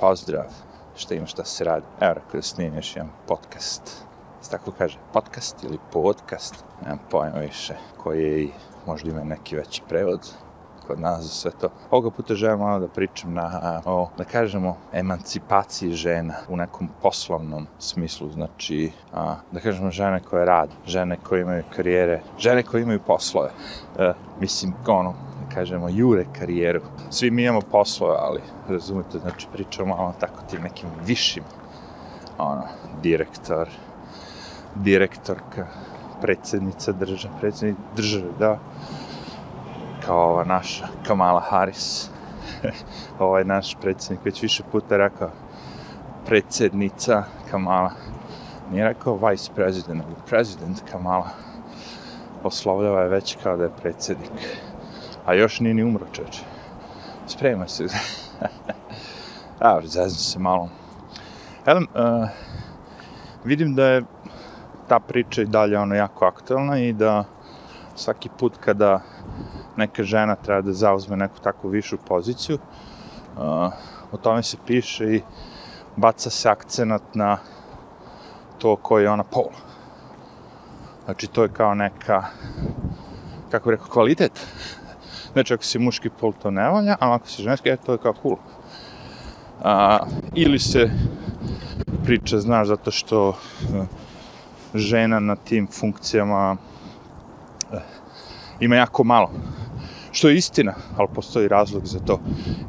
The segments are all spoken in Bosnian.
Pozdrav, šta ima šta se radi. Evo rekao da snijem još jedan podcast. Se tako kaže, podcast ili podcast, nemam pojma više, koji je i možda ima neki veći prevod kod nas za sve to. Ovoga puta želim malo da pričam na, o, da kažemo, emancipaciji žena u nekom poslovnom smislu. Znači, a, da kažemo žene koje rade, žene koje imaju karijere, žene koje imaju poslove. E, mislim, ono, kažemo, jure karijeru. Svi mi imamo poslove, ali, razumete, znači, pričamo malo tako tim nekim višim, ono, direktor, direktorka, predsjednica države, predsjednik države, da, kao ova naša Kamala Harris. ovaj naš predsjednik već više puta rekao predsjednica Kamala. Nije rekao vice president, nego president Kamala. Oslovljava je već kao da je predsjednik. A još nije ni umro čoče. Sprema se. A, zezno se malo. Elem, uh, vidim da je ta priča i dalje ono jako aktualna i da svaki put kada neka žena treba da zauzme neku takvu višu poziciju. Uh, o tome se piše i baca se akcenat na to koji je ona pol. Znači, to je kao neka, kako bih rekao, kvalitet. Znači, ako si muški pol, to ne valja, a ako si ženski, e, to je kao cool. A, ili se priča, znaš, zato što e, žena na tim funkcijama e, ima jako malo. Što je istina, ali postoji razlog za to.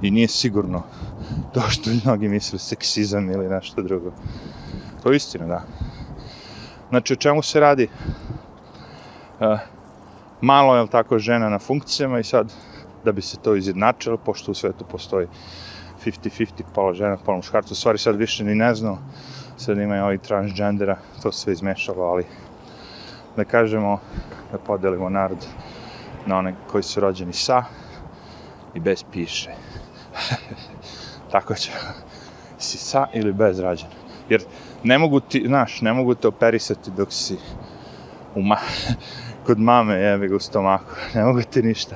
I nije sigurno to što mnogi misle seksizam ili nešto drugo. To je istina, da. Znači, o čemu se radi? Uh, malo je tako žena na funkcijama i sad, da bi se to izjednačilo, pošto u svetu postoji 50-50 pola žena, pola muškarca, u stvari sad više ni ne znam, sad ima i ovih transgendera, to sve izmešalo, ali da kažemo, da podelimo narod na one koji su rođeni sa i bez piše. Tako će. Si sa ili bez rađen. Jer ne mogu ti, znaš, ne mogu te operisati dok si u ma kod mame jebe ga u stomaku. Ne mogu ti ništa.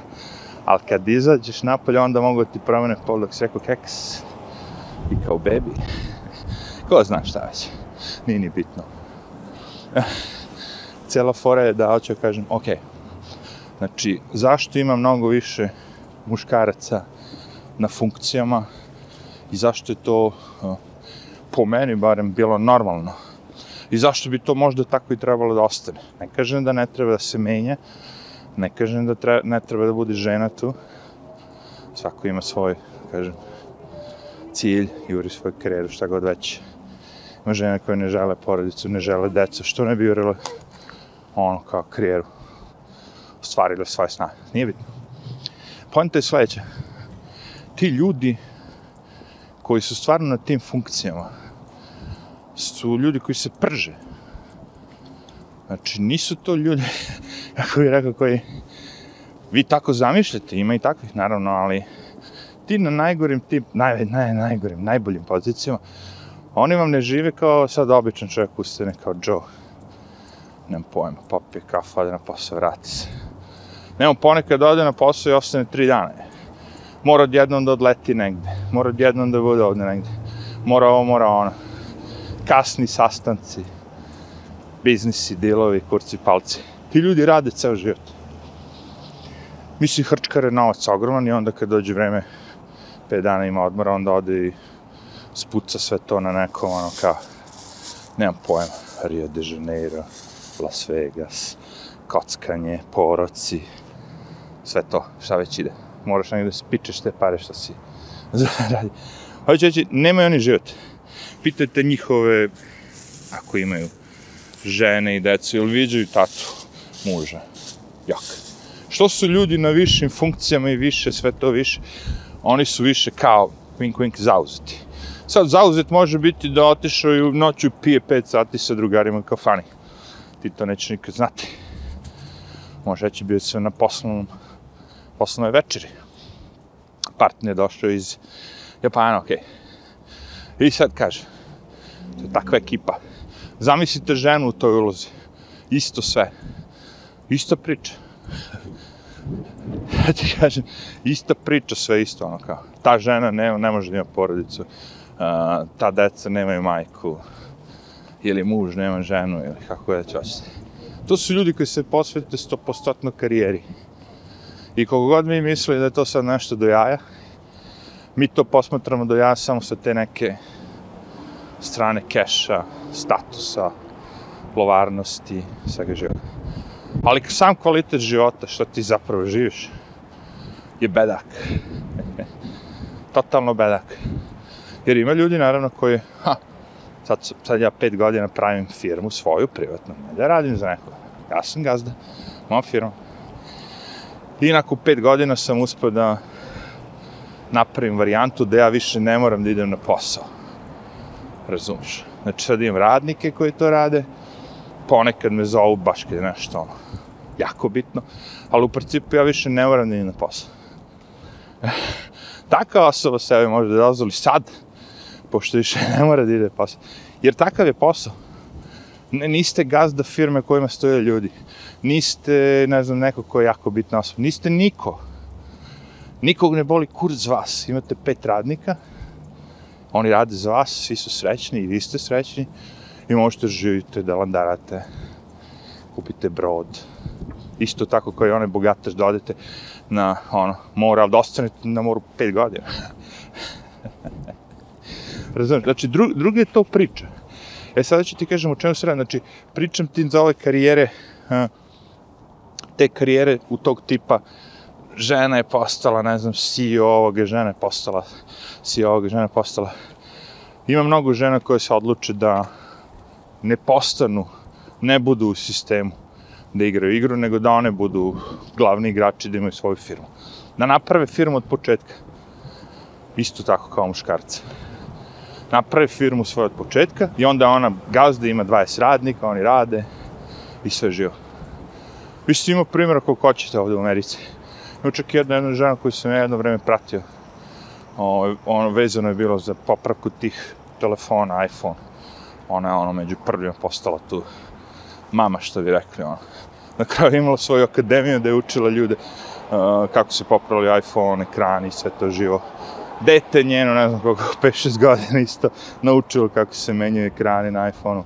Ali kad izađeš napolje, onda mogu ti promene pogled, dok si rekao keks. I kao bebi. Ko zna šta već. Nije ni bitno. Cijela fora je da hoću kažem, okej, Znači, zašto ima mnogo više muškaraca na funkcijama i zašto je to po meni barem bilo normalno i zašto bi to možda tako i trebalo da ostane. Ne kažem da ne treba da se menja, ne kažem da treba, ne treba da bude žena tu, svako ima svoj, kažem, cilj, juri svoj karijeru, šta god već. Ima žene koje ne žele porodicu, ne žele decu, što ne bi jurile ono kao karijeru Ostvarile svoje sna. Nije bitno. Pojenta je sledeća. Ti ljudi koji su stvarno na tim funkcijama su ljudi koji se prže. Znači, nisu to ljudi, kako bih rekao, koji vi tako zamišljate, ima i takvih, naravno, ali ti na najgorim, ti naj, naj, najgorim, najboljim pozicijama, oni vam ne žive kao sad običan čovjek ustane kao Joe. Nemam pojma, popije kafu, ode na posao, vrati se. Nemo ponekad ode na posao i ostane tri dana. Mora odjednom da odleti negde. Mora odjednom da bude ovde negde. Mora ovo, mora ono. Kasni sastanci. Biznisi, dilovi, kurci, palci. Ti ljudi rade ceo život. Mislim, hrčkare novac ogroman i onda kad dođe vreme 5 dana ima odmora, onda ode i spuca sve to na nekom, ono kao, nemam pojma, Rio de Janeiro, Las Vegas, kockanje, poroci, sve to, šta već ide. Moraš negdje da spičeš te pare što si zaradi. Hoće hoće, nemaju oni život. Pitajte njihove, ako imaju žene i decu, ili viđaju tatu, muža, jak. Što su ljudi na višim funkcijama i više, sve to više, oni su više kao, wink wink, zauzeti. Sad, zauzet može biti da otišao i u noću pije 5 sati sa drugarima u kafani. Ti to neće nikad znati. Može reći, bio sve na poslovnom poslovnoj večeri. Partner je došao iz Japana, okej. Okay. I sad kaže, to je takva ekipa. Zamislite ženu u toj ulozi. Isto sve. Ista priča. ja ti kažem, ista priča, sve isto, ono kao. Ta žena ne, ne može da ima porodicu. uh, ta deca nemaju majku, ili muž nema ženu, ili kako je da. To su ljudi koji se posvete stopostotno karijeri. I koliko god mi mislili da je to sad nešto do jaja, mi to posmatramo do jaja samo sa te neke strane keša, statusa, lovarnosti, svega života. Ali sam kvalitet života, što ti zapravo živiš, je bedak. Totalno bedak. Jer ima ljudi, naravno, koji, ha, sad, sad ja pet godina pravim firmu svoju, privatno, ja radim za neko. Ja sam gazda, mom firma. I nakon pet godina sam uspio da napravim varijantu da ja više ne moram da idem na posao. Razumiješ? Znači sad imam radnike koji to rade, ponekad me zovu baš kad je nešto ono, jako bitno, ali u principu ja više ne moram da idem na posao. Taka osoba sebe može da dozvoli sad, pošto više ne mora da ide posao. Jer takav je posao. Ne, niste gazda firme kojima stoje ljudi. Niste, ne znam, neko ko je jako bitna osoba. Niste niko. Nikog ne boli kurz vas. Imate pet radnika, oni rade za vas, svi su srećni i vi ste srećni i možete živite da landarate, kupite brod. Isto tako kao i onaj bogataš da odete na ono, mora, ali da ostanete na moru pet godina. Razumiješ? Znači, dru, druga je to priča. E sada ću ti kažem o čemu se radi. Znači, pričam ti za ove karijere, te karijere u tog tipa, žena je postala, ne znam, CEO ovoga, žena je postala, CEO ovoga, žena je postala. Ima mnogo žena koje se odluče da ne postanu, ne budu u sistemu da igraju igru, nego da one budu glavni igrači, da imaju svoju firmu. Da naprave firmu od početka. Isto tako kao muškarca. Naprave firmu svoju od početka i onda ona gazda ima 20 radnika, oni rade i sve živo. Vi ste imao primjera koliko hoćete ovdje u Americi. Ima čak jedna, jedna žena koju sam ja jedno vreme pratio. O, ono vezano je bilo za popravku tih telefona, iPhone. Ona je ono među prvima postala tu mama, što bi rekli. Ono. Na kraju imala svoju akademiju da je učila ljude uh, kako se popravili iPhone, ekrani, sve to živo. Dete njeno, ne znam koliko, 5-6 godina isto, naučilo kako se menjaju ekrani na iPhoneu.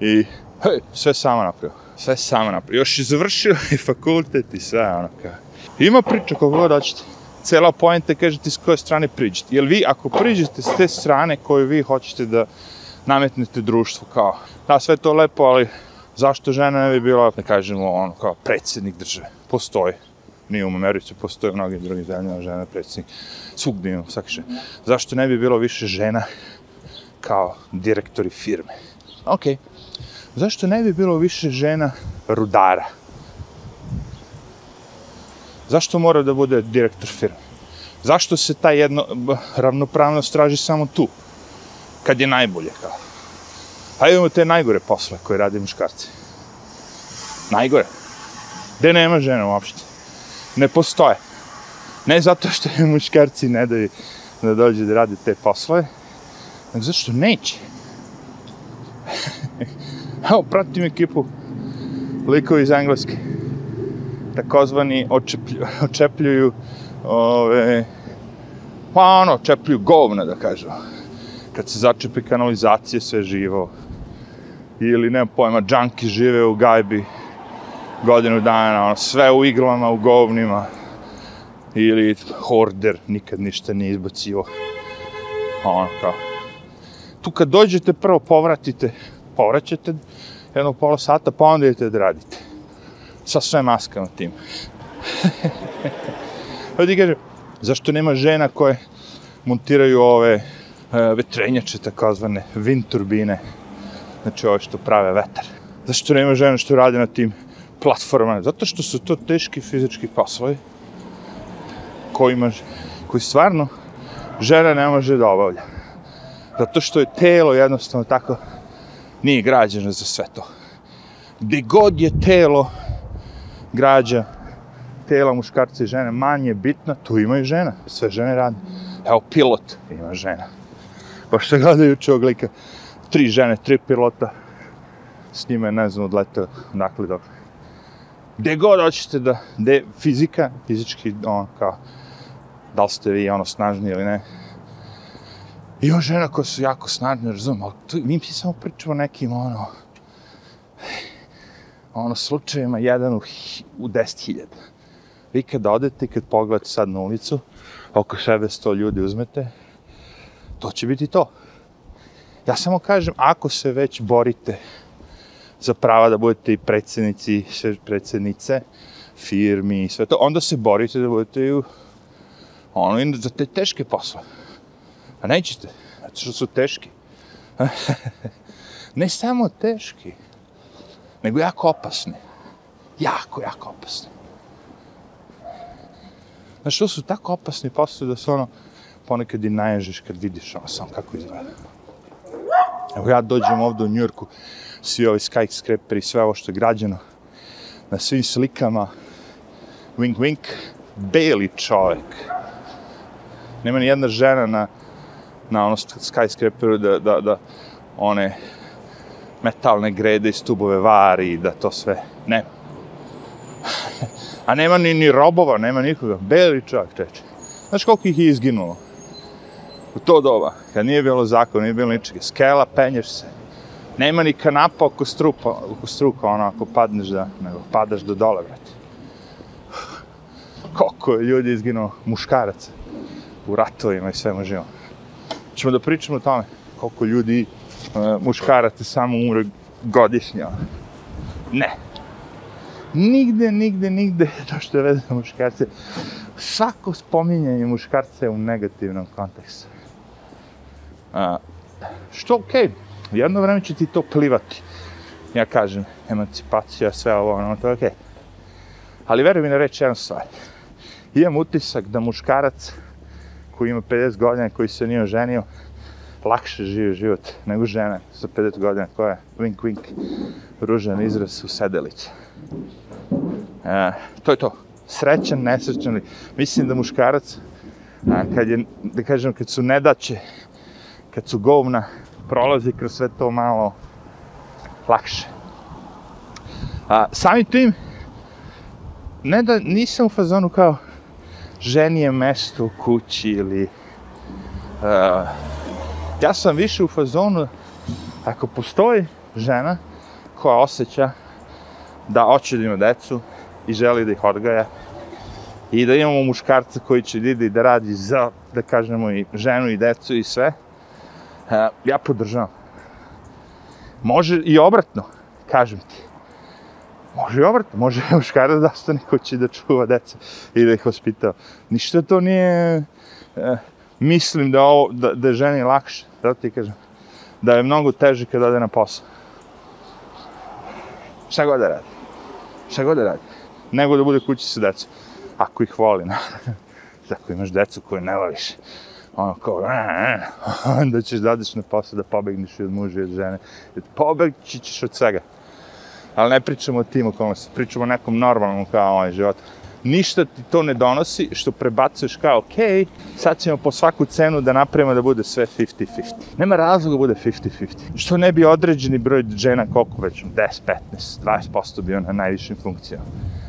I hej, sve sama napravio. Sve sama napravio. Još je završio i fakultet i sve ono kao. Ima priča kako god hoćete. Cela pojenta kaže ti s koje strane priđete. Jer vi, ako priđete s te strane koju vi hoćete da nametnete društvu, kao, da, sve to lepo, ali zašto žena ne bi bila, da kažemo, ono, kao predsjednik države? Postoji. Nije u Americi, postoji u mnogim drugim zemljama žena predsjednik. Svugdje imamo, svaki žena. Zašto ne bi bilo više žena kao direktori firme? Okej. Okay. Zašto ne bi bilo više žena rudara? Zašto mora da bude direktor firme? Zašto se ta jedno ravnopravnost traži samo tu? Kad je najbolje kao. Pa imamo te najgore posle koje radi muškarci. Najgore. Gde nema žena uopšte. Ne postoje. Ne zato što je muškarci ne daju da dođe da radi te poslove, nego zato što neće. Evo, pratim ekipu likovi iz Engleske takozvani očeplju, očepljuju ove, pa ono, čepljuju govna, da kažem. Kad se začepi kanalizacije, sve živo. Ili, nema pojma, džanki žive u gajbi godinu dana, ono, sve u iglama, u govnima. Ili horder, nikad ništa nije izbacivo. Ono, kao. Tu kad dođete, prvo povratite, povraćate jedno pola sata, pa onda idete da radite sa sve maskama tim. Ovdje kaže, kažem, zašto nema žena koje montiraju ove e, vetrenjače, takozvane wind turbine, znači ove što prave vetar. Zašto nema žena što rade na tim platformama? Zato što su to teški fizički poslovi kojima, koji stvarno žena ne može da obavlja. Zato što je telo jednostavno tako nije građeno za sve to. Gde god je telo građa tela muškarca i žene manje bitna, tu ima i žena. Sve žene rade. Evo, pilot ima žena. Pa što gledaju juče ovog lika, tri žene, tri pilota, s njima je, ne znam, odletao, dakle, dok. Gde god hoćete da, gde fizika, fizički, ono, kao, da li ste vi, ono, snažni ili ne. Ima žena koja su jako snažne, razumem, ali tu, mi mi samo pričamo nekim, ono, ono, slučajima jedan u, u deset hiljada. Vi kad odete, kad pogledate sad na ulicu, oko sebe sto ljudi uzmete, to će biti to. Ja samo kažem, ako se već borite za prava da budete i predsjednici, predsjednice, firmi i sve to, onda se borite da budete i u, ono, i za te teške posle. A nećete, zato što su teški. ne samo teški, nego jako opasne. Jako, jako opasne. Znaš, to su tako opasni posle da se ono ponekad i naježiš kad vidiš ono samo kako izgleda. Evo ja dođem ovdje u Njurku, svi ovi skyscraperi, sve ovo što je građeno, na svim slikama, wink wink, beli čovek. Nema ni jedna žena na, na ono skyscraperu da, da, da one metalne grede i stubove vari i da to sve, ne. A nema ni, ni robova, nema nikoga, beli čovjek čeče. Znaš koliko ih je izginulo? U to doba, kad nije bilo zakona, nije bilo ničega, skela, penješ se. Nema ni kanapa oko strupa, oko struka, ono, ako padneš da, nego padaš do dole, brate. Koliko je ljudi izginulo, muškaraca, u ratovima i svemu živom. Čemo da pričamo o tome, koliko ljudi, E, muškaraca samo umre godišnja. Ne. Nigde, nigde, nigde, to što je vezano muškarce, svako spominjanje muškarca je u negativnom kontekstu. A, što okej, okay. jedno vreme će ti to plivati. Ja kažem, emancipacija, sve ovo, ono, to je okej. Okay. Ali veruj mi na reći jednu stvar. Imam utisak da muškarac koji ima 50 godina, koji se nije oženio, lakše živi život nego žena sa 50 godina koja je wink wink ružan izraz u sedelici. E, to je to. Srećan, nesrećan. Mislim da muškarac, a, kad je, da kažem, kad su nedaće, kad su govna, prolazi kroz sve to malo lakše. A, samim tim, ne da nisam u fazonu kao ženi je mesto u kući ili uh, ja sam više u fazonu ako postoji žena koja osjeća da hoće da ima decu i želi da ih odgaja i da imamo muškarca koji će da ide i da radi za, da kažemo, i ženu i decu i sve, e, ja podržavam. Može i obratno, kažem ti. Može i obratno, može i muškarac da ostane kući da čuva deca i da ih ospitao. Ništa to nije, e, mislim da, ovo, da, da je ženi lakše, da ti kažem, da je mnogo teže kad ode na posao. Šta god da radi. Šta god da radi. Nego da bude kući sa decom. Ako ih voli, naravno. Ako imaš decu koju ne voliš, ono kao, "E, onda ćeš da odeš na posao da pobegneš od muža i od žene. Pobegći ćeš od svega. Ali ne pričamo o tim okolnosti, pričamo o nekom normalnom kao ovaj život. Ništa ti to ne donosi što prebacuješ kao, ok, sad ćemo po svaku cenu da napravimo da bude sve 50-50. Nema razloga da bude 50-50. Što ne bi određeni broj žena, koliko već, 10, 15, 20% bio na najvišim funkcijama.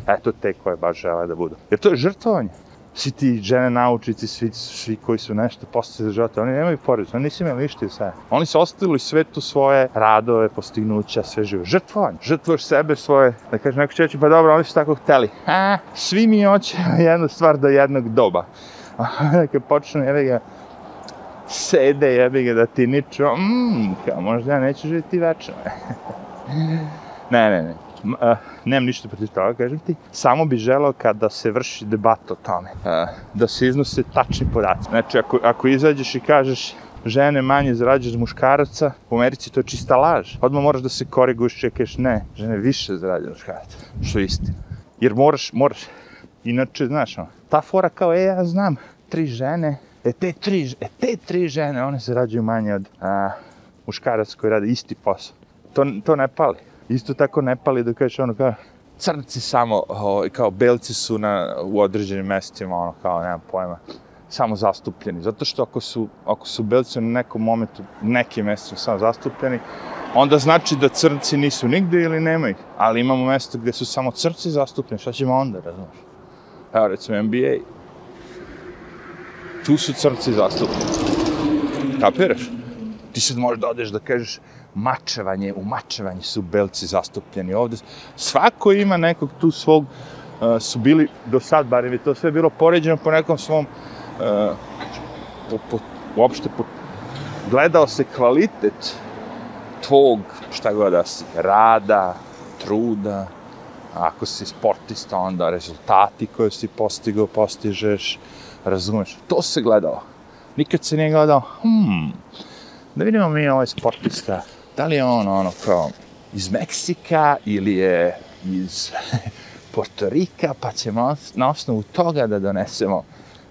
Eto te koje baš žele da budu. Jer to je žrtvovanje. Svi ti žene naučici, svi, svi koji su nešto postavili za života, oni nemaju porodicu, oni nisu imali ništa sve. Oni su ostavili svetu svoje radove, postignuća, sve živo. Žrtvovanje. Žrtvoš sebe svoje, da kaže neko će reći, pa dobro, oni su tako hteli. Ha, svi mi hoćemo jednu stvar do jednog doba. Neka počne, jebi ga, sede, jebi ga, da ti niču, mmm, kao možda ja neću živjeti večno. ne, ne, ne. Uh, nemam ništa protiv toga, kažem ti. Samo bi želao kada se vrši debat o tome, uh, da se iznose tačni podaci. Znači, ako, ako izađeš i kažeš žene manje zarađuju od muškaraca, u Americi to je čista laž. Odmah moraš da se koriguješ, čekaš, ne, žene više zarađuju od muškaraca, što je istina. Jer moraš, moraš, inače, znaš, ono, ta fora kao, e, ja znam, tri žene, e, te tri, e, te tri žene, one zarađuju manje od a, muškaraca koji rade isti posao. To, to ne pali. Isto tako ne pali da kažeš ono kao, crnci samo, o, kao belci su na, u određenim mestima, ono kao, nemam pojma, samo zastupljeni. Zato što ako su, ako su belci na nekom momentu, nekim mestima samo zastupljeni, onda znači da crnci nisu nigde ili nema ih. Ali imamo mesto gdje su samo crnci zastupljeni, šta ćemo onda, razumiješ? Evo recimo NBA. Tu su crnci zastupljeni. Kapiraš? Ti sad možeš da odeš da kažeš mačevanje, u mačevanju su belci zastupljeni ovde. Svako ima nekog tu svog, uh, su bili do sad, barem je to sve bilo poređeno po nekom svom, uh, po, po, uopšte po, gledao se kvalitet tvog, šta god da si, rada, truda, ako si sportista, onda rezultati koje si postigao, postižeš, razumeš, to se gledalo. Nikad se nije gledao, hmm, da vidimo mi ovaj sportista, da li je on ono kao iz Meksika ili je iz Porto Rika, pa ćemo na osnovu toga da donesemo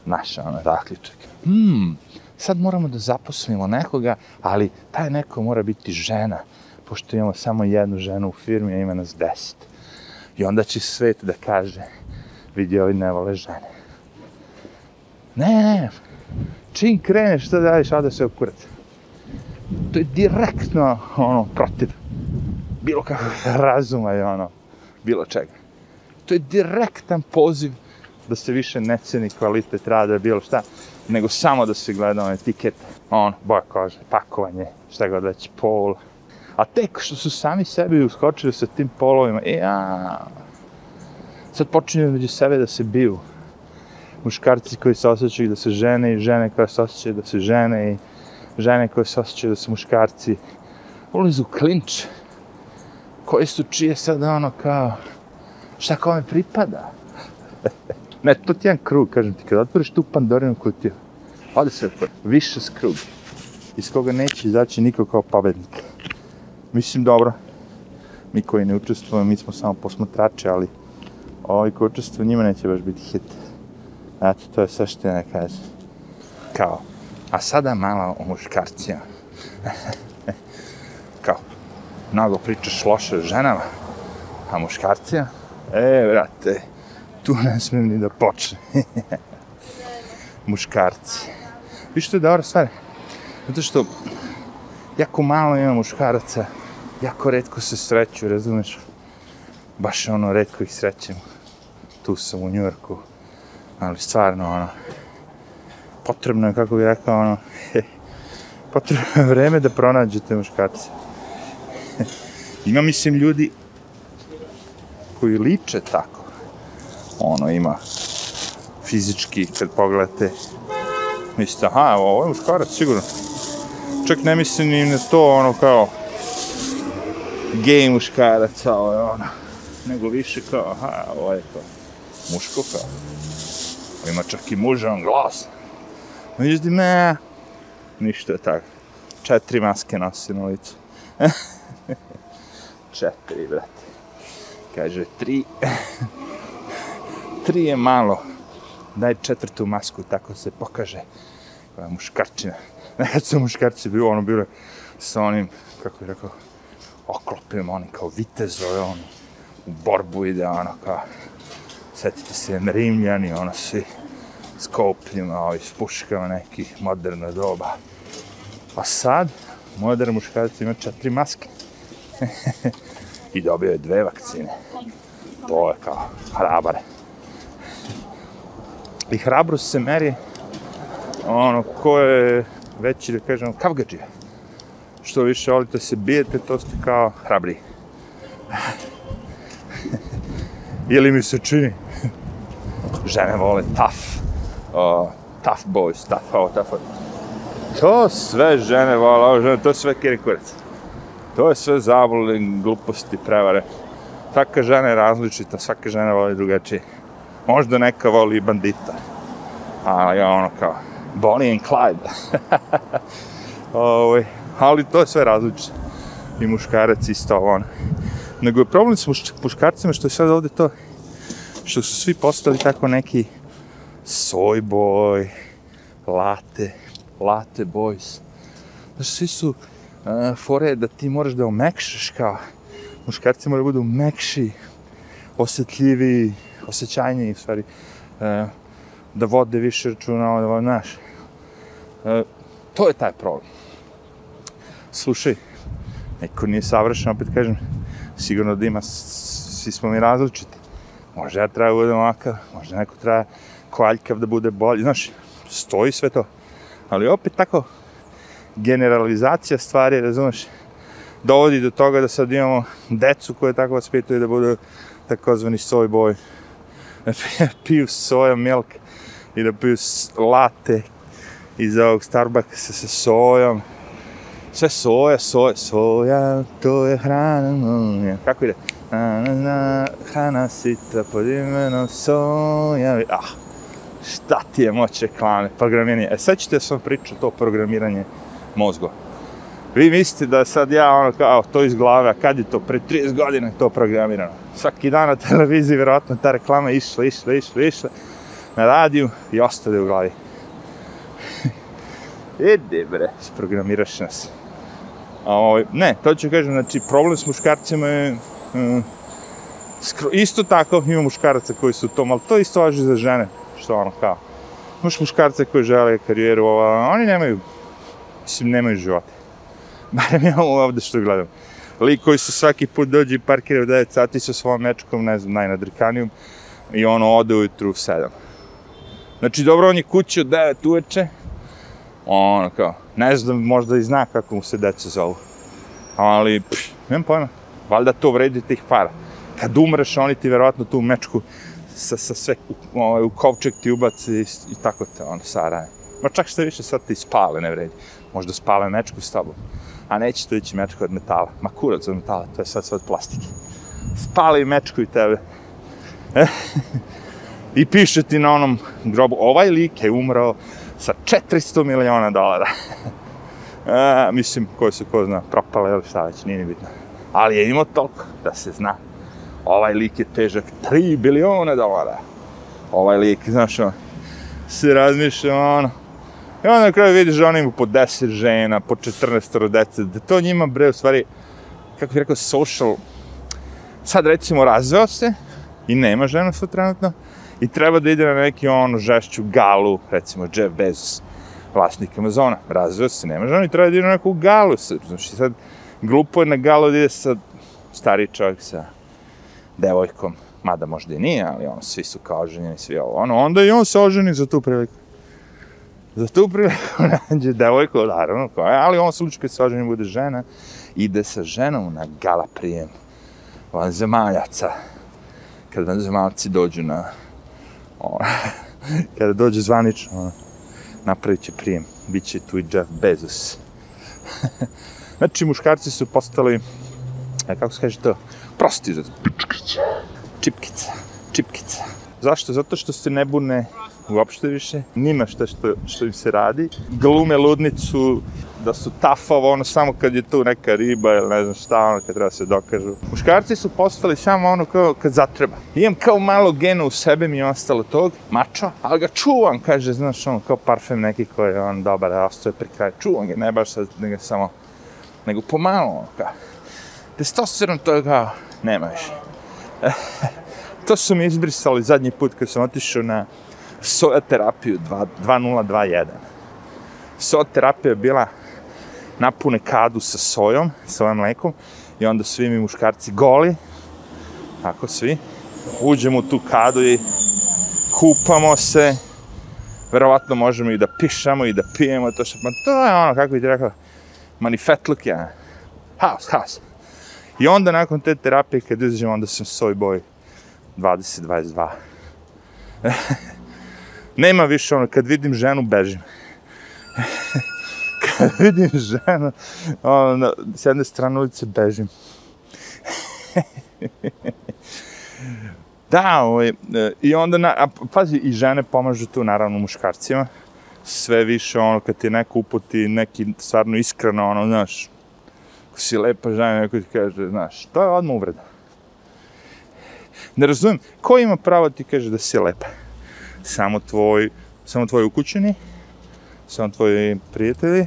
naš ono, zaključak. Hmm, sad moramo da zaposlimo nekoga, ali taj neko mora biti žena, pošto imamo samo jednu ženu u firmi, a ima nas deset. I onda će svet da kaže, vidi, ovi ne vole žene. Ne, ne, čim kreneš, što da radiš, ode se u kurac. To je direktno, ono, protiv bilo kakvog razuma i ono, bilo čega. To je direktan poziv da se više ne ceni kvalitet rada, bilo šta, nego samo da se gleda on etiket, on, boja kože, pakovanje, šta god već, pol. A tek što su sami sebi uskočili sa tim polovima, e, a, sad počinju među sebe da se biju. Muškarci koji se osjećaju da se žene i žene koje se osjećaju da se žene i žene koje se osjećaju da su muškarci. Ulizu klinč. Koji su čije sad ono kao, šta kome pripada? ne, to ti jedan krug, kažem ti, kad otvoriš tu Pandorinu kutiju, ode se više s krug, iz koga neće izaći niko kao pobednik. Mislim, dobro, mi koji ne učestvujemo, mi smo samo posmatrači, ali ovi koji učestvuju, njima neće baš biti hit. Eto, to je sve što ne kažem. Kao, a sada malo o muškarcima. Kao, mnogo pričaš loše ženama, a muškarcija? E, brate, tu ne smijem ni da počne. Muškarci. Viš što je dobra stvar? Zato što jako malo ima muškaraca, jako redko se sreću, razumeš? Baš ono, redko ih srećemo. Tu sam u Njurku, ali stvarno, ono, potrebno je, kako bih rekao, ono, potrebno je vreme da pronađete muškarce. Ima, mislim, ljudi koji liče tako ono ima fizički, kad pogledate, mislite, aha, ovo je muškarac, sigurno. Čak ne mislim ni na to, ono, kao, gej muškarac, ovo je ono, nego više kao, aha, ovo je kao, muško kao. Ima čak i mužan glas. Međutim, me, ništa je tako. Četiri maske nosi na licu. Četiri, brate. Kaže, tri tri je malo. Daj četvrtu masku, tako se pokaže. Koja muškarčina. Nekad su muškarci bilo, ono bilo sa onim, kako bih rekao, oklopima, oni kao vitezove, ono, u borbu ide, ono kao, setite se, rimljani, ono svi s kopljima, ovi s puškama nekih moderna doba. A sad, modern muškarac ima četiri maske. I dobio je dve vakcine. To je kao hrabar. I hrabrost se meri ono, ko je veći, da kažem, kavgađija. Što više volite se bijete, to ste kao hrabri. Ili mi se čini, žene vole tough, uh, tough boys, tough ovo, tough ovo. To sve žene vole, ovo žene, to je sve kiri kurac. To je sve zabole, gluposti, prevare. Svaka žena je različita, svaka žena voli drugačije. Možda neka voli bandita. A ja ono kao Bonnie and Clyde. Ovo, ovaj, ali to je sve različito. I muškarac isto ono. Nego je problem s muškarcima što je sad ovde to što su svi postali tako neki soy boy, latte, latte boys. Znaš, svi su uh, fore da ti moraš da omekšaš kao muškarci moraju budu mekši, osjetljivi, osjećajni, u stvari, e, da vode više računa, ono, ono, da vode naš. E, eh, to je taj problem. Slušaj, neko nije savršen, opet kažem, sigurno da ima, svi smo mi različiti. Možda ja treba budem ovakav, možda neko treba kvaljkav da bude bolji, znaš, stoji sve to. Ali opet tako, generalizacija stvari, razumeš, dovodi do toga da sad imamo decu koje tako vaspituju da budu takozvani soy boy, da piju soja milk i da piju latte iz ovog Starbucksa sa sojom. Sve soja, soja, soja, to je hrana moja. Kako ide? Na, na, na, hrana sita pod imenom soja. Ah, šta ti je moć reklame, programiranje. E sad ćete sam pričati to programiranje mozgova. Vi mislite da sad ja ono kao to iz glave, a kad je to? Pre 30 godina je to programirano. Svaki dan na televiziji vjerojatno ta reklama išla, išla, išla, išla na radiju i ostade u glavi. Ede bre, sprogramiraš nas. A, ovaj, ne, to ću kažem, znači problem s muškarcima je um, skro, isto tako ima muškaraca koji su to, ali to isto važi za žene, što ono kao. Imaš muškarce koji žele karijeru, ova, oni nemaju, mislim, nemaju života. Barem ja ovde što gledam. Lik koji se svaki put dođe i parkira u 9 sati sa svojom mečkom, ne znam, najnadrkanijom, i ono ode ujutru u 7. Znači, dobro, on je kući od 9 uveče, ono kao, ne znam, možda i zna kako mu se deca zovu. Ali, pff, nemam pojma, valjda to vredi tih para. Kad umreš, oni ti verovatno tu mečku sa, sa sve u, ovaj, u kovčeg ti ubaci i, i tako te ono saraje. Ma čak što više sad ti spale ne vredi. Možda spale mečku s tobom. A neće to ići mečku od metala. Ma kurac od metala, to je sad sve od plastike. Spali mečku i tebe. Eh. I piše ti na onom grobu, ovaj lik je umrao sa 400 miliona dolara. e, mislim, koji su, ko zna, propale ili šta već, nije ni bitno. Ali je imao toliko da se zna. Ovaj lik je težak 3 biliona dolara. Ovaj lik, znaš, on, se razmišlja, ono, I onda na kraju vidiš da oni imaju po 10 žena, po 14 dece, da to njima, bre, u stvari, kako bih rekao, social, sad recimo razveo se i nema žena su trenutno, i treba da ide na neki ono žešću galu, recimo Jeff Bezos, vlasnik Amazona, razveo se, nema žena i treba da ide na neku galu, znači sad glupo je na galu da ide sa stari čovjek sa devojkom, mada možda i nije, ali ono, svi su kao oženjeni, svi ovo, ono, onda i on se oženi za tu priliku. Za tu priliku nađe devojku, naravno, koja, ali on slučaj kad se oženi bude žena, ide sa ženom na gala prijem vanzemaljaca, kad vanzemalci dođu na ono, kada dođe zvanično, ono, napravit će prijem, bit će tu i Jeff Bezos. znači, muškarci su postali, e, kako se kaže to, prosti za pičkića, čipkica, čipkica. Zašto? Zato što se ne bune uopšte više, nima šta što, što im se radi. Glume ludnicu, da su tafavo, ono samo kad je tu neka riba ili ne znam šta, ono kad treba se dokažu. Muškarci su postali samo ono kao kad zatreba. Imam kao malo gena u sebe mi je ostalo tog, mačo, ali ga čuvam, kaže, znaš, ono kao parfem neki koji je on dobar, a ostaje pri kraju. Čuvam ga, ne baš sad, nego samo, nego pomalo, ono kao. Testosteron to nema više. to su mi izbrisali zadnji put kad sam otišao na soja terapiju 2021. Soja terapija je bila napune kadu sa sojom, sa ovim mlekom, i onda svi mi muškarci goli, tako svi, uđemo u tu kadu i kupamo se, verovatno možemo i da pišamo i da pijemo, to što, ma to je ono, kako bi ti rekao, manifetluk je, haos, haos. I onda nakon te terapije, kad izađemo, onda sam soj boj 20-22. Nema više ono, kad vidim ženu, bežim. kad vidim ženu, ono, s jedne strane ulice, bežim. da, ovaj, e, i onda, na, a, pazi, i žene pomažu tu, naravno, muškarcima. Sve više, ono, kad ti neko uputi neki stvarno iskreno, ono, znaš, ako si lepa žena, neko ti kaže, znaš, to je odmah uvreda. Ne razumijem, ko ima pravo ti kaže da si lepa? samo tvoj, samo tvoji ukućeni, samo tvoji prijatelji,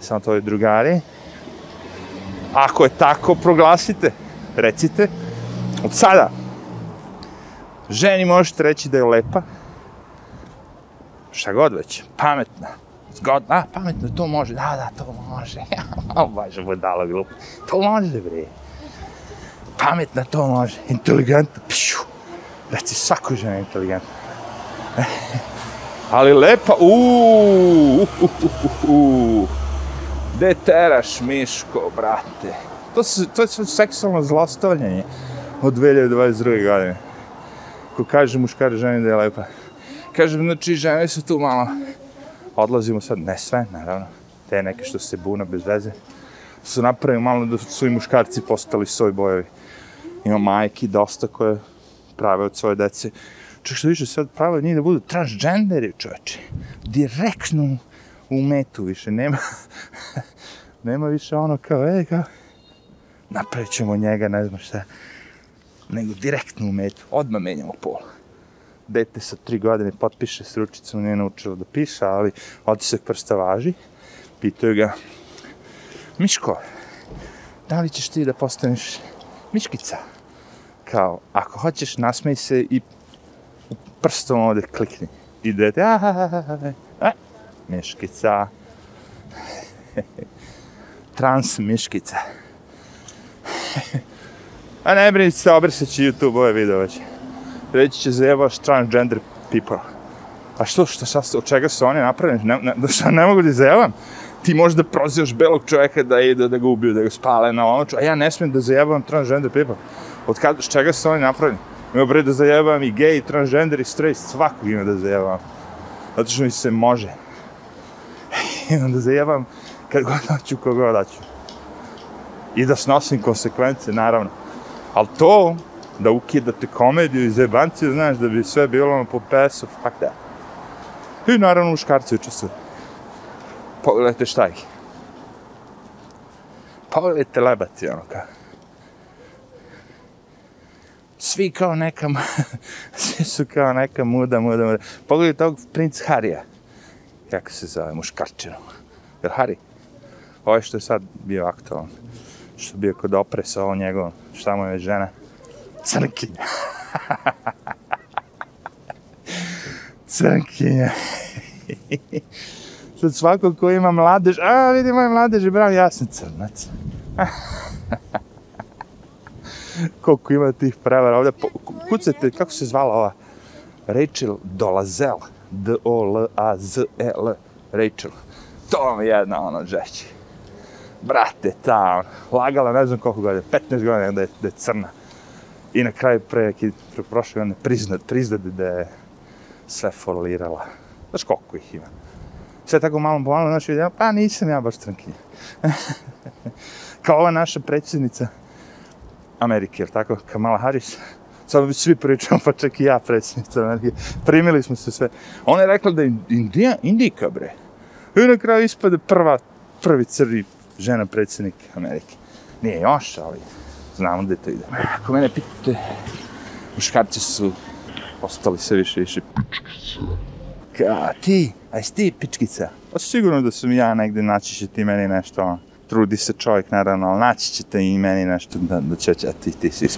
samo tvoji drugari. Ako je tako, proglasite, recite. Od sada, ženi možete reći da je lepa, šta god već, pametna, zgodna, a, pametno, to može, da, da, to može, o, baš budala glupo, to može, bre, pametna, to može, inteligentna, pšu, reci svako žena inteligentna, Ali lepa, uuu, uh, uh, uh, teraš, Miško, brate? To, su, to je sve seksualno zlostavljanje od 2022. godine. Ko kaže muškar ženi da je lepa. Kažem, znači, žene su tu malo. Odlazimo sad, ne sve, naravno. Te neke što se buna bez veze. Su napravili malo da su i muškarci postali svoj bojevi. Ima majki dosta koje prave od svoje dece. Čak što više sad prave od njih da budu transgenderi, čovječe. Direktno u metu više. Nema, nema više ono kao, ej, kao, napravit ćemo njega, ne znam šta. Nego direktno u metu. Odmah menjamo pol. Dete sa tri godine potpiše s ručicom, nije naučilo da piše, ali otisak prsta važi. Pitaju ga, Miško, da li ćeš ti da postaneš Miškica? Kao, ako hoćeš, nasmej se i prstom ovde klikni. I dete, a, a, a, a, Miškica. Trans Miškica. A ne brinite se, obrisat ću YouTube ove video već. Reći će zajebaš transgender people. A što, što, šta, od čega su oni napravljeni? Ne, ne, šta ne mogu da zajebam? Ti možeš da prozivaš belog čovjeka da ide, da ga ubiju, da ga spale na ono a ja ne smijem da zajebam transgender people. Od kada, s čega su oni napravljeni? Ima bre da zajebam i gay, i transgender, i straight, svakog ima da zajebam. Zato što mi se može. Imam da zajebam kad god hoću, kogod hoću. I da snosim konsekvence, naravno. Ali to, da ukidate komediju i zajebanciju, znaš, da bi sve bilo ono po pesu, fuck that. I naravno muškarci učestvuju. Pogledajte šta ih. Pogledajte lebati, ono kao. Svi kao neka, svi su kao neka muda, muda, muda. Pogledajte tog princ Harija. Kako se zove, muškarčino. Jel li Hari? Ovo što je sad bio aktualan. Što je bio kod opresa, ovo njegovom, šta mu je žena? Crnkinja. Crnkinja. Sad svako ko ima mladež, a vidi moj mladež, bravo, ja sam crnac. Koliko ima tih prevara ovdje, kucajte, kako se zvala ova? Rachel Dolazel. D-O-L-A-Z-E-L. Rachel. To vam je jedna ono žeći. Brate, ta, ono, lagala ne znam koliko godina, 15 godina da je, da je crna. I na kraju pre, neki, pre prošle godine priznat, priznat da je sve folirala. Znaš koliko ih ima? Sve tako malo bolno, znaš, vidim, pa nisam ja baš crnkinja. Kao ova naša predsjednica Amerike, jer tako, Kamala Harris. Samo bi svi pričamo, pa čak i ja predsjednica Amerike. Primili smo se sve. Ona je rekla da je Indija, Indika, bre. I na kraju ispade prva, prvi crni žena predsjednik Amerike. Nije još, ali znamo da to ide. Ako mene pitate, muškarci su postali sve više više Ka, ti, a jesi ti pičkica? Pa sigurno da sam ja negde, naći će ti meni nešto, ono. trudi se čovjek naravno, ali naći ćete i meni nešto da, da će a ti, ti si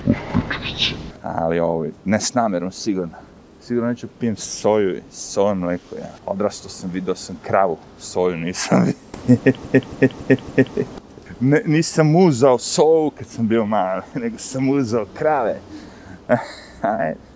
Ali ovo, ne s namerom, sigurno. Sigurno neću pijem soju i soju mleko, ja. Odrastao sam, vidio sam kravu, soju nisam ne, nisem muzal sov, ker sem bil mal, nego sem muzal krave.